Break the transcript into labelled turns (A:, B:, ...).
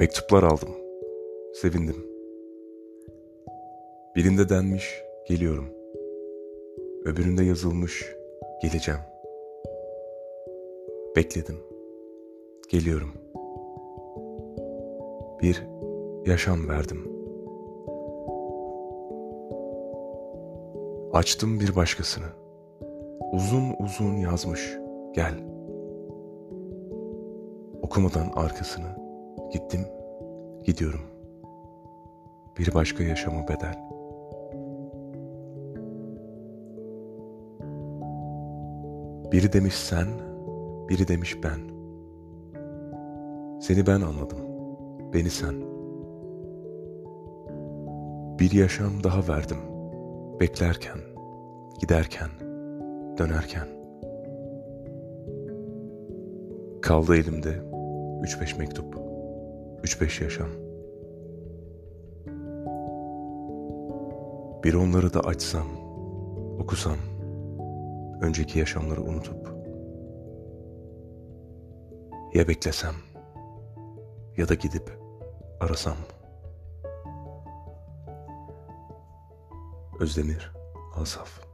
A: Mektuplar aldım. Sevindim. Birinde denmiş, geliyorum. Öbüründe yazılmış, geleceğim. Bekledim. Geliyorum. Bir yaşam verdim. Açtım bir başkasını. Uzun uzun yazmış, gel. Okumadan arkasını gittim, gidiyorum. Bir başka yaşamı bedel. Biri demiş sen, biri demiş ben. Seni ben anladım, beni sen. Bir yaşam daha verdim, beklerken, giderken, dönerken. Kaldı elimde üç beş mektup, üç beş yaşam. Bir onları da açsam, okusam, önceki yaşamları unutup. Ya beklesem, ya da gidip arasam. Özdemir Asaf